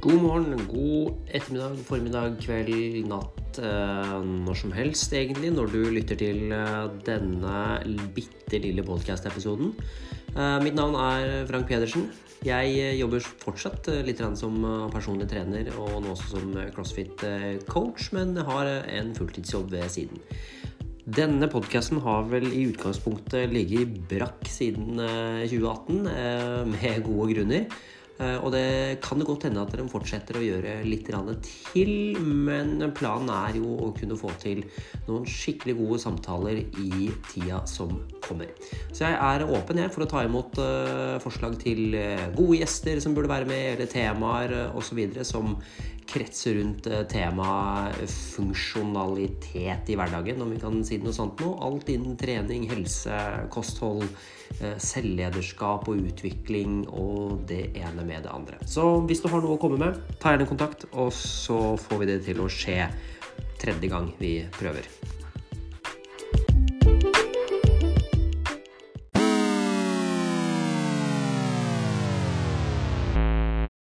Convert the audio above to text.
God morgen, god ettermiddag, formiddag, kveld, natt, eh, når som helst egentlig, når du lytter til eh, denne bitte lille podcast-episoden. Eh, mitt navn er Frank Pedersen. Jeg jobber fortsatt litt som personlig trener og nå også som crossfit-coach, men har en fulltidsjobb ved siden. Denne podkasten har vel i utgangspunktet ligget i brakk siden eh, 2018, eh, med gode grunner. Eh, Og det kan det godt hende at de fortsetter å gjøre litt til, men planen er jo å kunne få til noen skikkelig gode samtaler i tida som kommer. Så jeg er åpen jeg for å ta imot eh, forslag til eh, gode gjester som burde være med, eller temaer uh, osv. som kretser rundt eh, temaet funksjonalitet i hverdagen, om vi kan si noe sånt nå. Alt innen trening, helse, kosthold, eh, selvlederskap og utvikling og det ene med det andre. Så hvis du har noe å komme med, ta gjerne kontakt, og så får vi det til å skje tredje gang vi prøver.